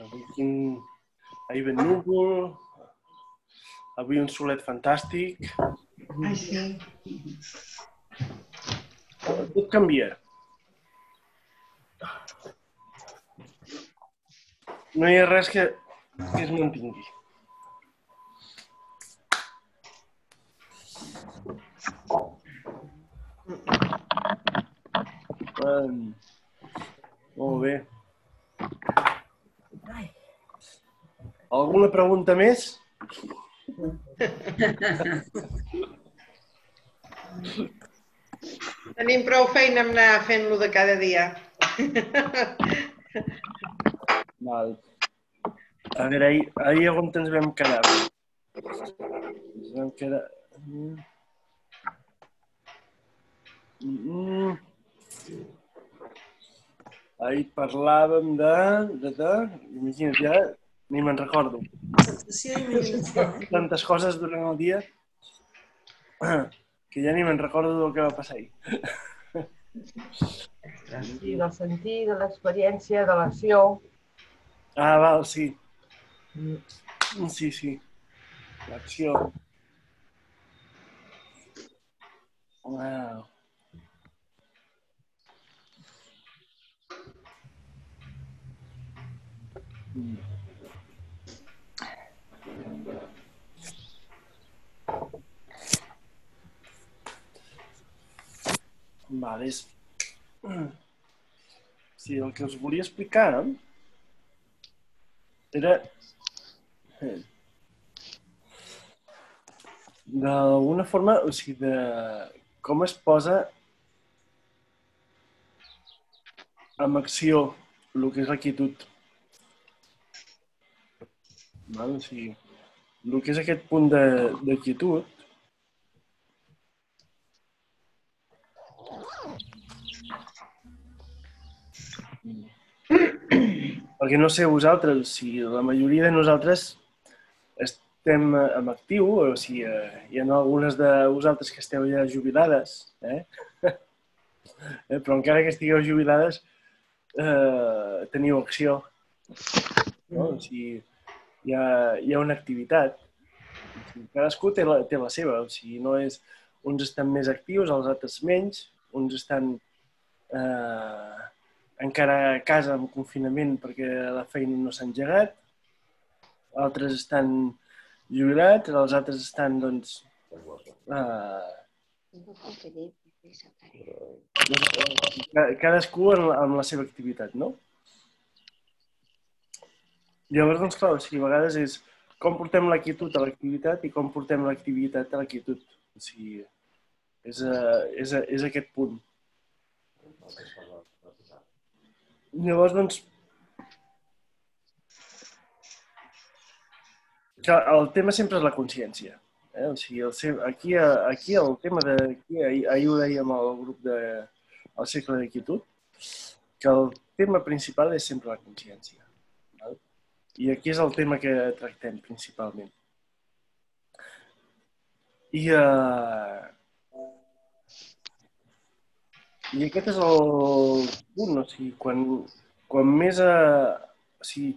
Avui. Ahir ben núvol. Avui un solet fantàstic. Ai, sí. Tot canvia. No hi ha res que, que es mantingui. Um, molt bé. Alguna pregunta més? Tenim prou feina amb anar fent-lo de cada dia. Val. A veure, ahir, ahir on ens vam quedar? Ens vam quedar... Mm. Mm. Ahir parlàvem de... de, de imagina't, ja ni me'n recordo. Imaginació. Tantes coses durant el dia que ja ni me'n recordo del que va passar ahir. Sí, del sentir, de l'experiència, de l'acció. Ah, val, sí. Sí, sí. L'acció. Wow. Vale. Sí, el que us volia explicar era d'alguna forma, o sigui, de com es posa en acció el que és la quietud. Val? O sigui, el que és aquest punt de, de quietud perquè no sé vosaltres, si la majoria de nosaltres estem en actiu, o sigui, eh, hi ha algunes de vosaltres que esteu ja jubilades, eh? eh? però encara que estigueu jubilades, eh, teniu acció. No? O sigui, hi ha, hi ha una activitat. Cadascú té la, té la seva, o sigui, no és... Uns estan més actius, els altres menys, uns estan eh, encara a casa amb confinament perquè la feina no s'ha engegat, altres estan jubilats, els altres estan, doncs, eh, cadascú amb, amb la seva activitat, no? Llavors, doncs, clar, o sigui, a vegades és com portem la quietud a l'activitat i com portem l'activitat a la quietud. O sigui, és, uh, és, és aquest punt. Llavors, doncs, que el tema sempre és la consciència. Eh? O sigui, el, aquí, aquí el tema de... Aquí, ahir, ahir ho dèiem al grup de el cicle de quietud, que el tema principal és sempre la consciència. I aquí és el tema que tractem principalment. I, uh, i aquest és el punt, o sigui, quan, quan més a, o sigui,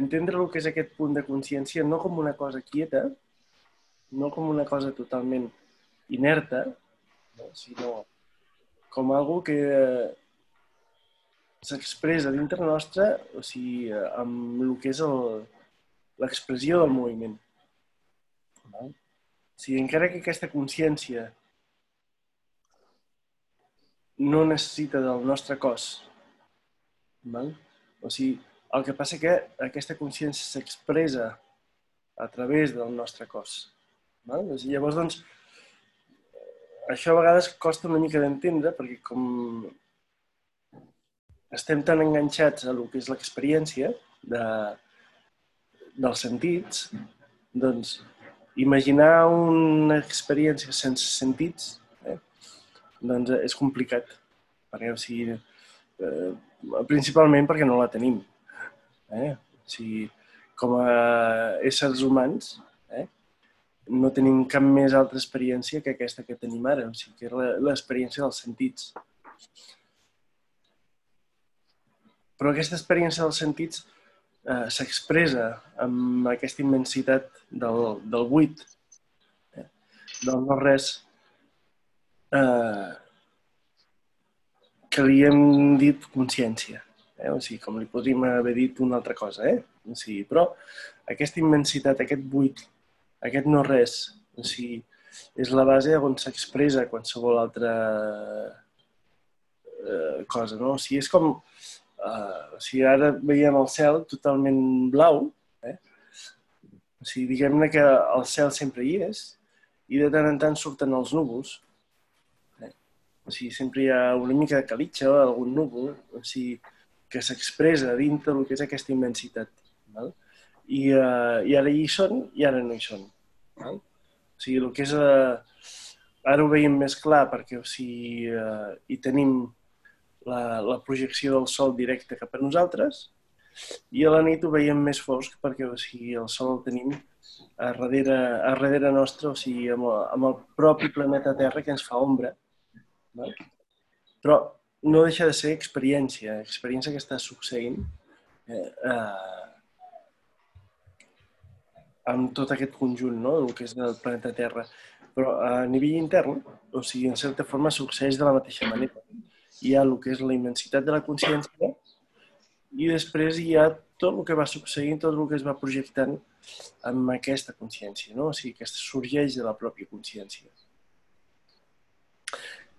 entendre el que és aquest punt de consciència no com una cosa quieta, no com una cosa totalment inerta, no? sinó com algo que s'expressa dintre nostre, o sigui, amb el que és l'expressió del moviment. Val? O sigui, encara que aquesta consciència no necessita del nostre cos, val? o sigui, el que passa que aquesta consciència s'expressa a través del nostre cos. Val? O sigui, llavors, doncs, això a vegades costa una mica d'entendre perquè com estem tan enganxats a lo que és l'experiència de, dels sentits, doncs imaginar una experiència sense sentits eh, doncs és complicat. Perquè, o sigui, eh, principalment perquè no la tenim. Eh? O sigui, com a éssers humans, eh, no tenim cap més altra experiència que aquesta que tenim ara, o sigui, que és l'experiència dels sentits. Però aquesta experiència dels sentits eh, s'expressa amb aquesta immensitat del, del buit, eh, del no res, eh, que li hem dit consciència. Eh? O sigui, com li podríem haver dit una altra cosa. Eh? O sigui, però aquesta immensitat, aquest buit, aquest no res, o sigui, és la base on s'expressa qualsevol altra eh, cosa. No? O sigui, és com... Uh, o sigui, ara veiem el cel totalment blau, eh? o sigui, diguem-ne que el cel sempre hi és i de tant en tant surten els núvols. Eh? O sigui, sempre hi ha una mica de calitxa, algun núvol, o sigui, que s'expressa dintre del que és aquesta immensitat. Val? I, uh, I ara hi són i ara no hi són. Val? O sigui, el que és... Uh, ara ho veiem més clar perquè o sigui, uh, hi tenim la, la projecció del sol directe cap a nosaltres i a la nit ho veiem més fosc perquè o sigui, el sol el tenim a darrere, a darrere nostre, o sigui, amb el, amb el propi planeta Terra que ens fa ombra. Val? Però no deixa de ser experiència, experiència que està succeint eh, eh, amb tot aquest conjunt, no?, el que és el planeta Terra. Però a nivell intern, o sigui, en certa forma succeeix de la mateixa manera. Hi ha el que és la immensitat de la consciència i després hi ha tot el que va succeint, tot el que es va projectant amb aquesta consciència, no? O sigui, que sorgeix de la pròpia consciència.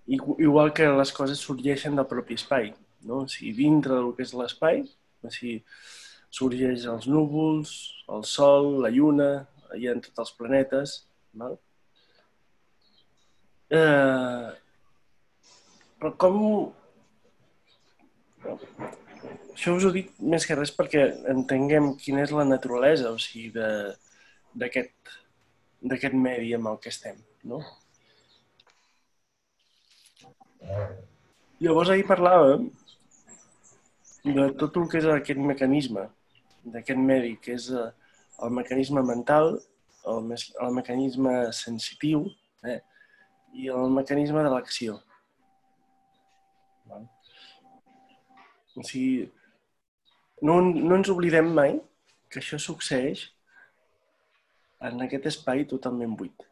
Igual que les coses sorgeixen del propi espai, no? O sigui, dintre del que és l'espai, o sigui, sorgeix els núvols, el sol, la lluna, hi ha tots els planetes, val? Eh, però com... Això us ho dic més que res perquè entenguem quina és la naturalesa, o sigui, d'aquest medi amb el que estem, no? Llavors ahir parlàvem de tot el que és aquest mecanisme, d'aquest medi, que és eh, el mecanisme mental, el, el mecanisme sensitiu eh? i el mecanisme de l'acció. O sigui, no, no ens oblidem mai que això succeeix en aquest espai totalment buit.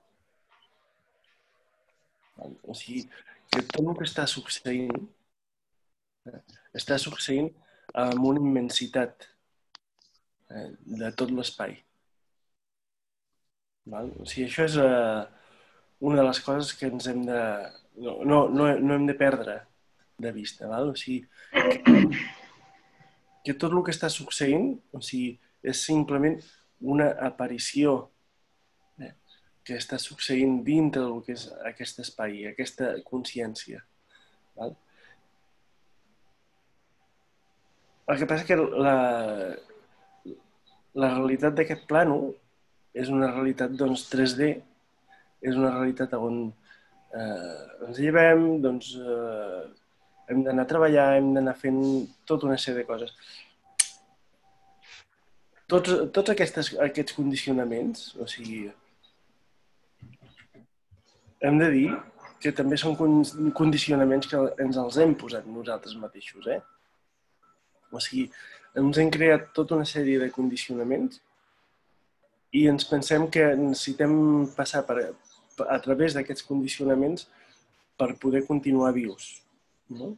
O sigui, que tot el que està succeint està succeint amb una immensitat eh, de tot l'espai. O sigui, això és eh, una de les coses que ens hem de... No, no, no, no hem de perdre de vista. Val? O sigui, que, que tot el que està succeint o sigui, és simplement una aparició eh, que està succeint dintre del que és aquest espai, aquesta consciència. Val? El que passa que la, la realitat d'aquest plano és una realitat doncs, 3D, és una realitat on eh, ens llevem, doncs, eh, hem d'anar a treballar, hem d'anar fent tota una sèrie de coses. Tots, tots aquestes, aquests condicionaments, o sigui, hem de dir que també són con- condicionaments que ens els hem posat nosaltres mateixos, eh? O sigui, ens hem creat tota una sèrie de condicionaments i ens pensem que necessitem passar per, a través d'aquests condicionaments per poder continuar vius, no?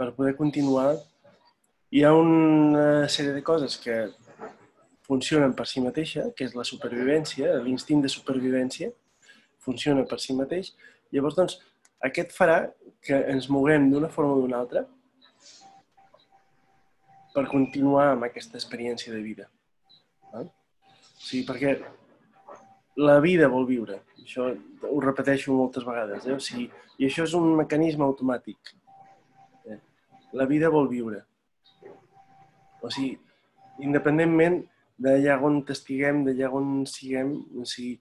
per poder continuar. Hi ha una sèrie de coses que funcionen per si mateixa, que és la supervivència, l'instint de supervivència, funciona per si mateix. Llavors, doncs, aquest farà que ens moguem d'una forma o d'una altra per continuar amb aquesta experiència de vida. Val? O sigui, perquè la vida vol viure. Això ho repeteixo moltes vegades. Eh? O sigui, I això és un mecanisme automàtic. La vida vol viure. O sigui, independentment d'allà on estiguem, d'allà on siguem, o sigui,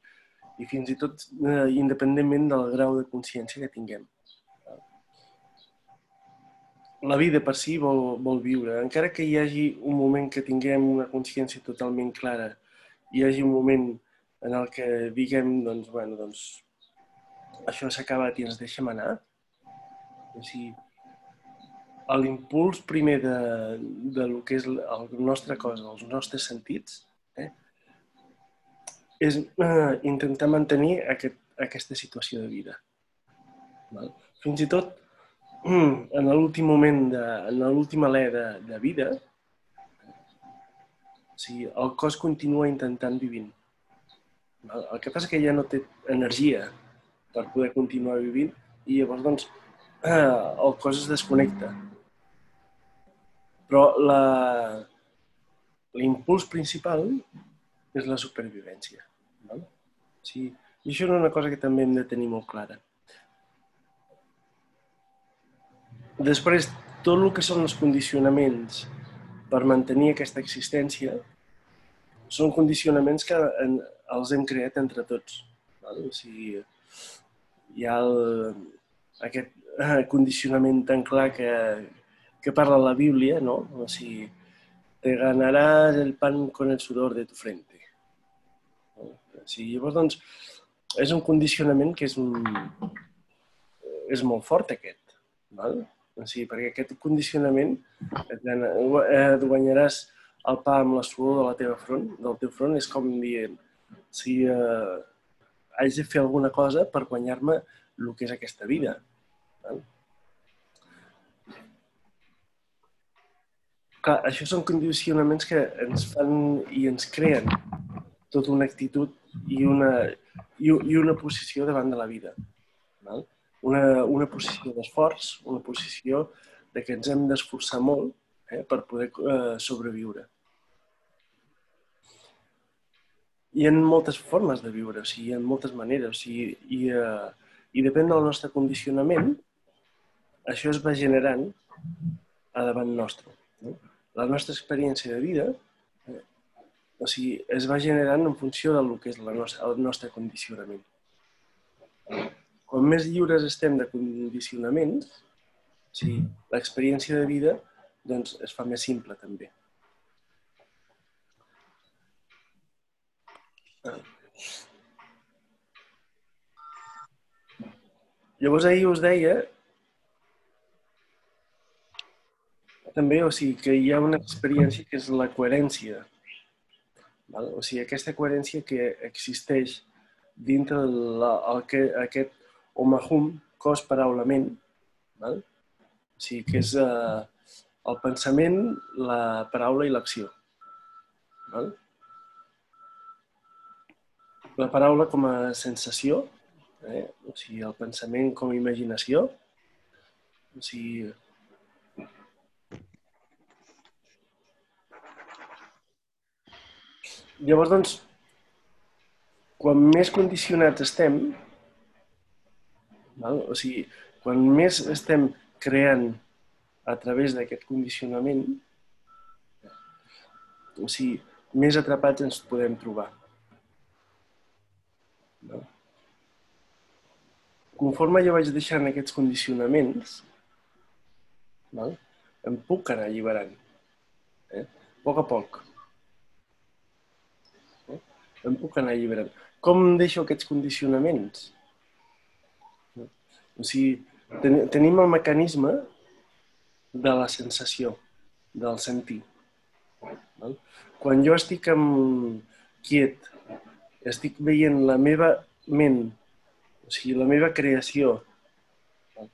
i fins i tot eh, independentment del grau de consciència que tinguem. La vida per si vol, vol viure. Encara que hi hagi un moment que tinguem una consciència totalment clara, hi hagi un moment en el que diguem, doncs, bueno, doncs, això s'ha acabat i ens deixem anar. O sigui, l'impuls primer de, de lo que és el nostre cos, els nostres sentits, eh, és eh, intentar mantenir aquest, aquesta situació de vida. Val? Fins i tot en l'últim moment, de, en l'últim alè de, de vida, o sigui, el cos continua intentant vivint. Val? El que passa que ja no té energia per poder continuar vivint i llavors doncs, eh, el cos es desconnecta. Però l'impuls principal és la supervivència. Val? Sí. I això és una cosa que també hem de tenir molt clara. Després, tot el que són els condicionaments per mantenir aquesta existència són condicionaments que en, els hem creat entre tots. Val? O sigui, hi ha el, aquest eh, condicionament tan clar que, que parla la Bíblia, no? O sigui, te ganarás el pan con el sudor de tu frente. O sigui, llavors, doncs, és un condicionament que és, un, és molt fort, aquest. Val? O sigui, perquè aquest condicionament et guanyaràs el pa amb la suor de la teva front, del teu front, és com dient, si eh, haig de fer alguna cosa per guanyar-me el que és aquesta vida. Val? Clar, això són condicionaments que ens fan i ens creen tota una actitud i una, i, i una posició davant de la vida. Val? Una, una posició d'esforç, una posició de que ens hem d'esforçar molt eh, per poder eh, sobreviure. Hi ha moltes formes de viure, o sigui, hi ha moltes maneres, o sigui, i, eh, i depèn del nostre condicionament, això es va generant a davant nostre. No? La nostra experiència de vida eh, o sigui, es va generant en funció del que és la nostra, el nostre condicionament. Quan més lliures estem de condicionaments, o sigui, l'experiència de vida doncs, es fa més simple també. Llavors ahir us deia també, o sigui, que hi ha una experiència que és la coherència. Val? O sigui, aquesta coherència que existeix dintre la, el que, aquest omahum, cos, paraula, ment, val? o sigui, que és eh, el pensament, la paraula i l'acció. Val? La paraula com a sensació, eh? o sigui, el pensament com a imaginació, o sigui, Llavors, doncs, quan més condicionats estem, val? o sigui, quan més estem creant a través d'aquest condicionament, o sigui, més atrapats ens podem trobar. Val? Conforme jo vaig deixant aquests condicionaments, val? em puc anar alliberant, eh? a poc a poc em puc anar alliberant. Com deixo aquests condicionaments? O sigui, ten tenim el mecanisme de la sensació, del sentir. Val? Quan jo estic amb... quiet, estic veient la meva ment, o sigui, la meva creació, val?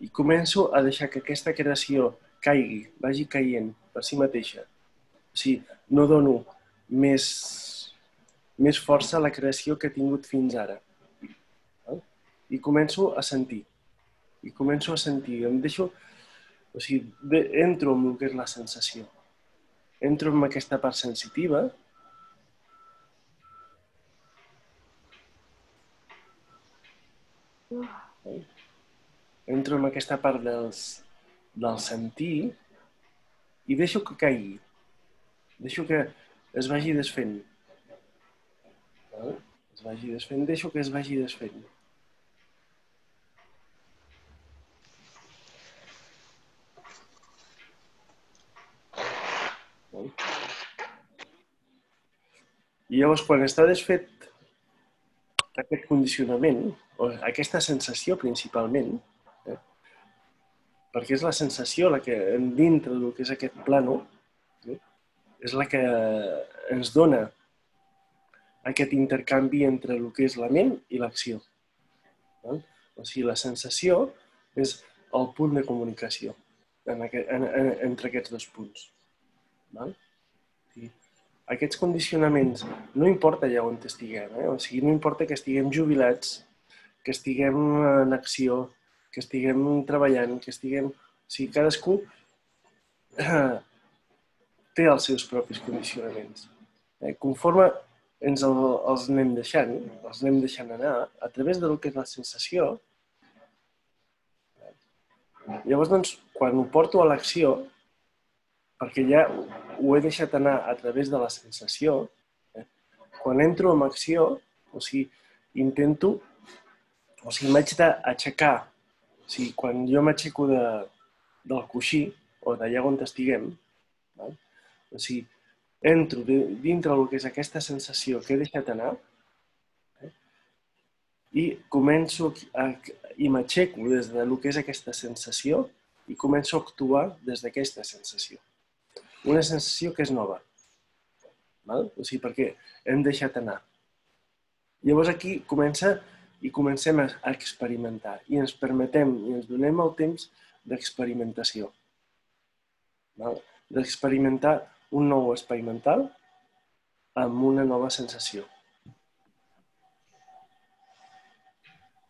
i començo a deixar que aquesta creació caigui, vagi caient per si mateixa. O sigui, no dono més més força la creació que he tingut fins ara. I començo a sentir. I començo a sentir. Em deixo... O sigui, de, entro amb el que és la sensació. Entro amb aquesta part sensitiva? Entro amb aquesta part dels, del sentir i deixo que caigui. Deixo que, es vagi desfent. Val? Es vagi desfent, deixo que es vagi desfent. I llavors, quan està desfet aquest condicionament, o aquesta sensació principalment, eh, perquè és la sensació la que dintre del que és aquest plano, eh, és la que ens dona aquest intercanvi entre el que és la ment i l'acció. O sigui, la sensació és el punt de comunicació en aquest, en, en, entre aquests dos punts. Val? Sí. Aquests condicionaments, no importa allà on estiguem, eh? o sigui, no importa que estiguem jubilats, que estiguem en acció, que estiguem treballant, que estiguem... O sigui, cadascú eh, té els seus propis condicionaments. Eh? Conforme ens el, els anem deixant, els anem deixant anar a través del que és la sensació, llavors, doncs, quan ho porto a l'acció, perquè ja ho he deixat anar a través de la sensació, eh? quan entro en acció, o sigui, intento, o sigui, m'haig d'aixecar, o sigui, quan jo m'aixeco de, del coixí o d'allà on estiguem, val? o sigui, entro dintre del que és aquesta sensació que he deixat anar eh? i començo a, i m'aixeco des de lo que és aquesta sensació i començo a actuar des d'aquesta sensació. Una sensació que és nova. Val? O sigui, perquè hem deixat anar. Llavors aquí comença i comencem a experimentar i ens permetem i ens donem el temps d'experimentació. D'experimentar un nou espai mental amb una nova sensació.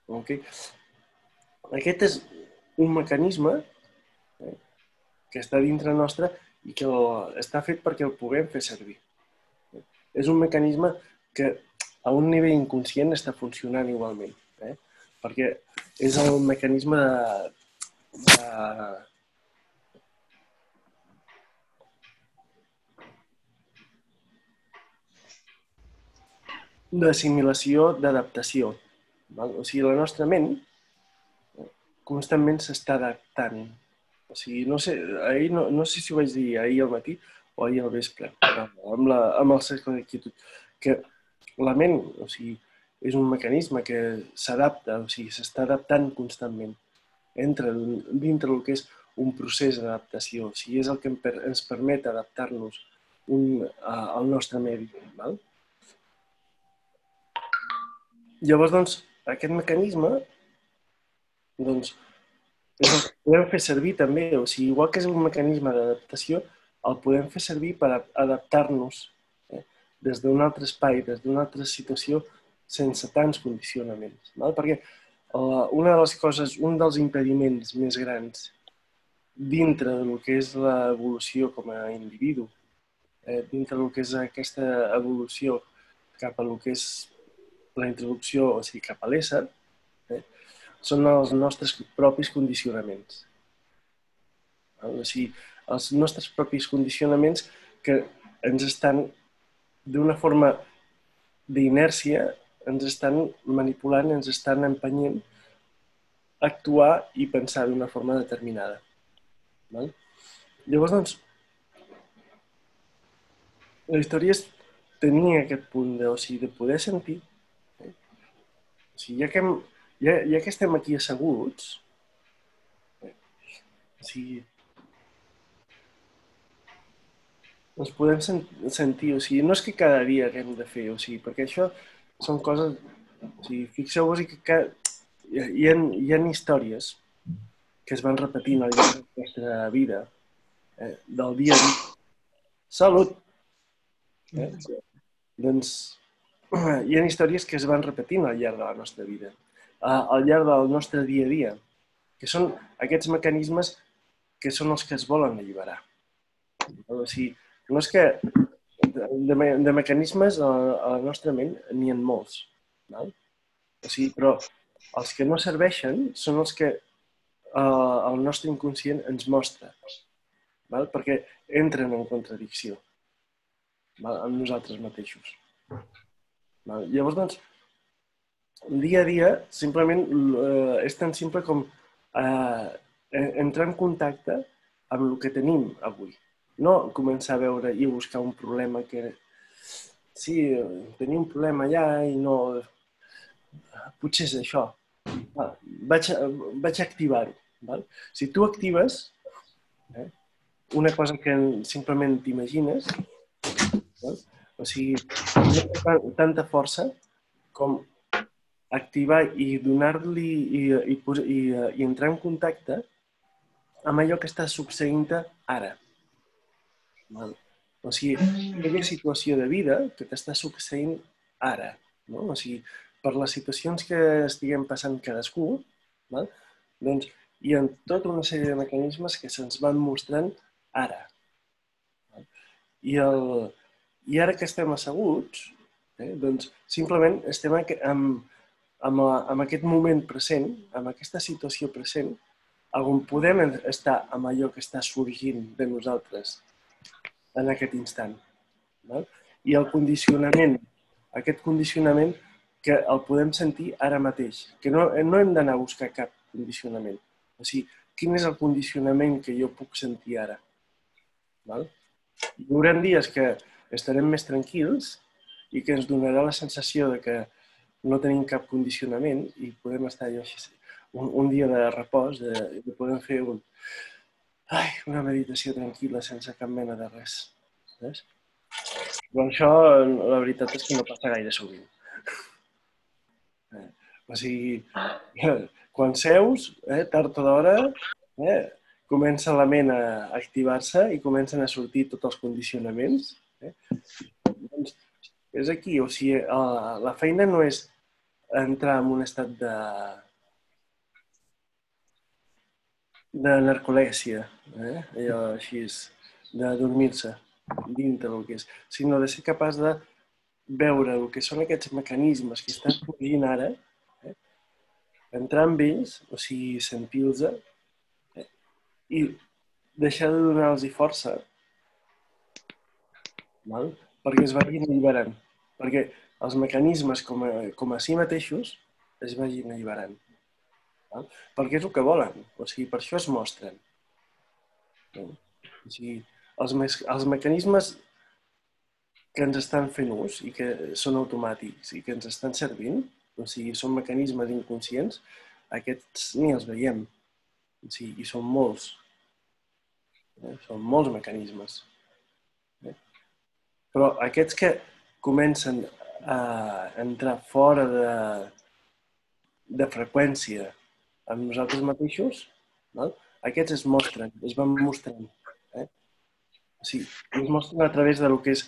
Okay? Aquest és un mecanisme eh, que està dintre nostre i que està fet perquè el puguem fer servir. És un mecanisme que a un nivell inconscient està funcionant igualment, eh? perquè és el mecanisme de, de, d'assimilació, d'adaptació. O sigui, la nostra ment constantment s'està adaptant. O sigui, no sé, ahir, no, no sé si ho vaig dir ahir al matí o ahir al vespre, amb, la, amb el cercle d'inquietud, que la ment, o sigui, és un mecanisme que s'adapta, o sigui, s'està adaptant constantment. Entra dintre del que és un procés d'adaptació, o sigui, és el que ens permet adaptar-nos al nostre medi. Val? Llavors, doncs, aquest mecanisme doncs, és el que podem fer servir també. O sigui, igual que és un mecanisme d'adaptació, el podem fer servir per adaptar-nos eh, des d'un altre espai, des d'una altra situació, sense tants condicionaments. Val? Perquè uh, una de les coses, un dels impediments més grans dintre del que és l'evolució com a individu, eh, dintre del que és aquesta evolució cap a el que és la introducció, o sigui, cap a l'ésser, eh, són els nostres propis condicionaments. O sigui, els nostres propis condicionaments que ens estan, d'una forma d'inèrcia, ens estan manipulant, ens estan empenyent a actuar i pensar d'una forma determinada. Val? Llavors, doncs, la història és tenir aquest punt de, o sigui, de poder sentir o sigui, ja que, hem, ja, ja que estem aquí asseguts, o sigui, ens podem sen sentir, o sigui, no és que cada dia haguem de fer, o sigui, perquè això són coses, o sigui, fixeu-vos que cada, hi, ha, hi ha històries que es van repetint al llarg de la nostra vida, eh, del dia a dia. Salut! Eh? Doncs hi ha històries que es van repetint al llarg de la nostra vida, al llarg del nostre dia a dia, que són aquests mecanismes que són els que es volen alliberar. O sigui, no és que de, de mecanismes a, a la nostra ment n'hi ha molts, val? O sigui, però els que no serveixen són els que uh, el nostre inconscient ens mostra, val? perquè entren en contradicció. val? amb nosaltres mateixos. Llavors, doncs, dia a dia, simplement eh, és tan simple com eh, entrar en contacte amb el que tenim avui. No començar a veure i buscar un problema que... Sí, tenia un problema allà i no... Potser és això. Val? Vaig, vaig activar-ho. Si tu actives eh, una cosa que simplement t'imagines, o sigui, no tan- tanta força com activar i donar-li i, i, i, i entrar en contacte amb allò que està succeint ara. Val? O sigui, aquella situació de vida que t'està succeint ara. No? O sigui, per les situacions que estiguem passant cadascú, val? doncs hi ha tota una sèrie de mecanismes que se'ns van mostrant ara. Val? I, el, I ara que estem asseguts, eh, doncs simplement estem amb, amb, amb aquest moment present, amb aquesta situació present, on podem estar amb allò que està sorgint de nosaltres en aquest instant. Val? I el condicionament, aquest condicionament que el podem sentir ara mateix, que no, no hem d'anar a buscar cap condicionament. O sigui, quin és el condicionament que jo puc sentir ara? Val? Hi haurà dies que estarem més tranquils i que ens donarà la sensació de que no tenim cap condicionament i podem estar allò així, un, un dia de repòs, de, de podem fer un, ai, una meditació tranquil·la sense cap mena de res. Saps? Però això, la veritat és que no passa gaire sovint. Eh, O sigui, quan seus, eh, tard o d'hora, eh, comença la ment a activar-se i comencen a sortir tots els condicionaments. Eh? Doncs és aquí, o sigui, eh, la feina no és entrar en un estat de, de narcolèsia, eh? allò així, de dormir-se dintre del que és, sinó de ser capaç de veure el que són aquests mecanismes que estan sorgint ara, eh? entrar amb ells, o sigui, sentir-los eh? i deixar de donar-los força val? perquè es vagin alliberant. Perquè els mecanismes com a, com a si mateixos es vagin alliberant. Val? Perquè és el que volen, o sigui, per això es mostren. O sigui, els, mes, els mecanismes que ens estan fent ús i que són automàtics i que ens estan servint, o sigui, són mecanismes inconscients, aquests ni els veiem. O sigui, i són molts. Eh? Són molts mecanismes. Però aquests que comencen a entrar fora de, de freqüència amb nosaltres mateixos, val? aquests es mostren, es van mostrant. Eh? Sigui, es mostren a través de lo que és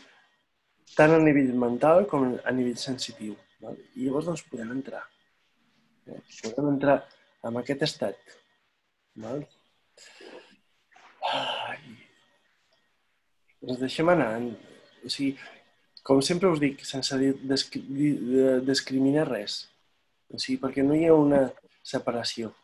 tant a nivell mental com a nivell sensitiu. Val? I llavors doncs, podem entrar. Eh? Podem entrar en aquest estat. Val? Ai. Ens deixem anar. O sigui, com sempre us dic, sense di- descri- di- de- discriminar res. O sigui, perquè no hi ha una separació.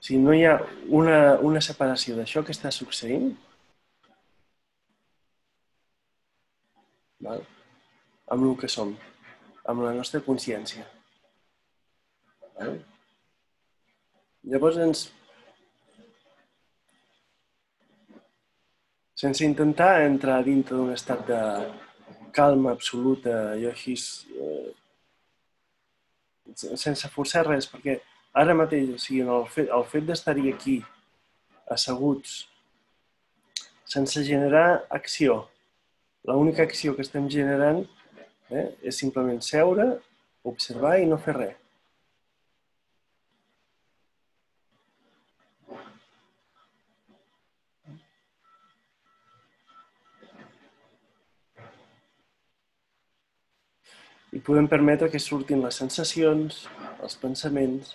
Si no hi ha una, una separació d'això que està succeint, val? amb el que som, amb la nostra consciència. Val? Llavors ens... Sense intentar entrar dintre d'un estat de calma absoluta, jo així... Eh, sense forçar res, perquè ara mateix, o sigui, el fet, el fet d'estar-hi aquí, asseguts, sense generar acció, l'única acció que estem generant eh, és simplement seure, observar i no fer res. I podem permetre que surtin les sensacions, els pensaments,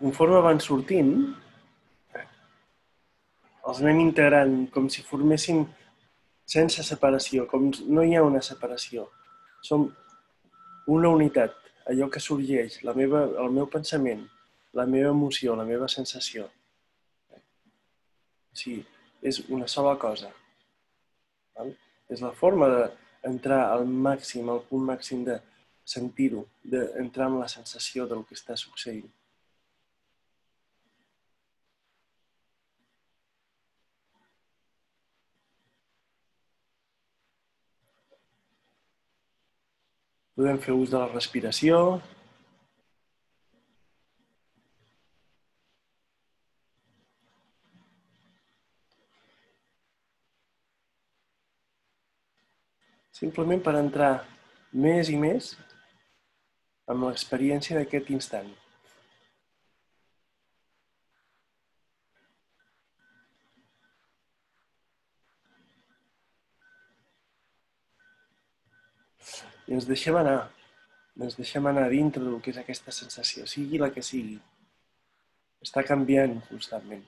conforme van sortint, els anem integrant com si formessin sense separació, com no hi ha una separació. Som una unitat, allò que sorgeix, la meva, el meu pensament, la meva emoció, la meva sensació. Sí, és una sola cosa. Val? És la forma d'entrar al màxim, al punt màxim de sentir-ho, d'entrar en la sensació del que està succeint. Podem fer ús de la respiració. Simplement per entrar més i més amb l'experiència d'aquest instant. I ens deixem anar. Ens deixem anar dintre del que és aquesta sensació, sigui la que sigui. Està canviant constantment.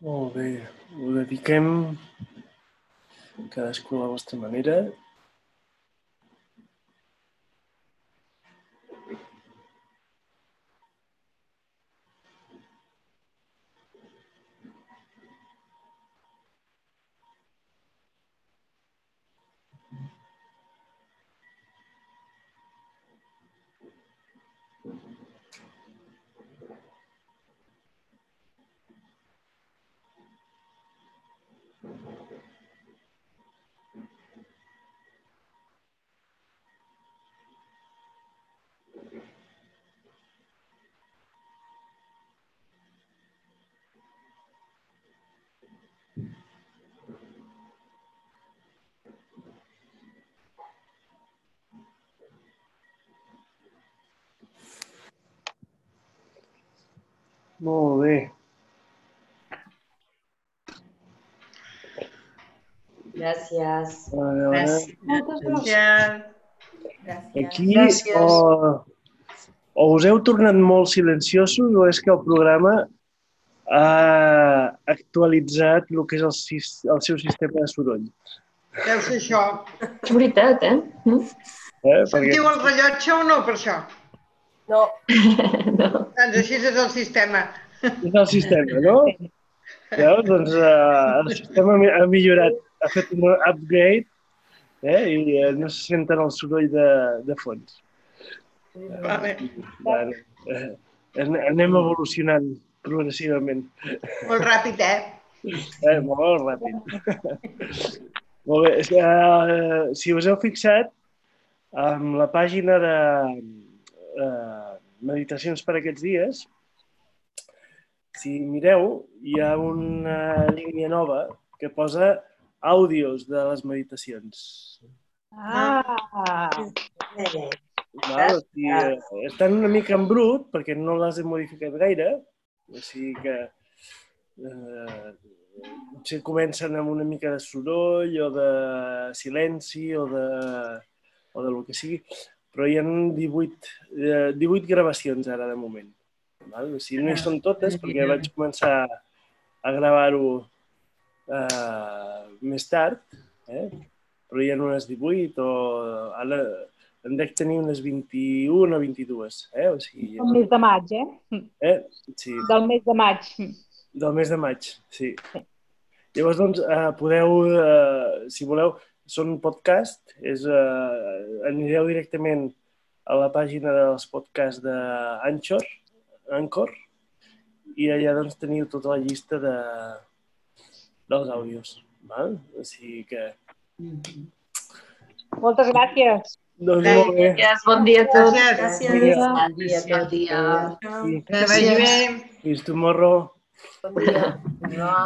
Molt bé. Ho dediquem cadascú a la vostra manera. Molt bé. Gràcies. Veure, Moltes gràcies. aquí Gràcies. o, o us heu tornat molt silenciosos o és que el programa ha actualitzat el que és el, el seu sistema de soroll. Deu ser això. És veritat, eh? Eh? Perquè, Sentiu el rellotge o no per això? No, No. Doncs així és el sistema. és el sistema, no? Veus? Doncs eh, el sistema ha mi- ha millorat, ha fet un upgrade eh? i eh, no se senten el soroll de, de fons. Vale. Bueno, eh, an- anem evolucionant progressivament. Molt ràpid, eh? Eh, molt ràpid. molt bé. Eh, si us heu fixat, amb la pàgina de eh, meditacions per aquests dies, si mireu, hi ha una línia nova que posa àudios de les meditacions. Ah, Val? O sigui, estan una mica en brut perquè no les he modificat gaire, o sigui que eh, potser comencen amb una mica de soroll o de silenci o de, o de lo que sigui, però hi ha 18, eh, 18 gravacions ara de moment. Val? O sigui, no hi són totes perquè vaig començar a gravar-ho eh, més tard, eh? però hi ha unes 18 o ara en dec tenir unes 21 o 22, eh? O sigui, el mes de maig, eh? eh? Sí, Del mes de maig. del mes de maig, sí. Llavors, doncs, eh, podeu, eh, si voleu, són podcast, és, eh, anireu directament a la pàgina dels podcasts d'Anchor, Anchor, i allà doncs teniu tota la llista de, dels àudios. Val? O sigui que... Moltes gràcies. Doncs Bé. molt bé. Gràcies, bon dia a tots. Gràcies. Bon dia, bon dia. Que vagi bé. Fins tomorrow. bon dia. No.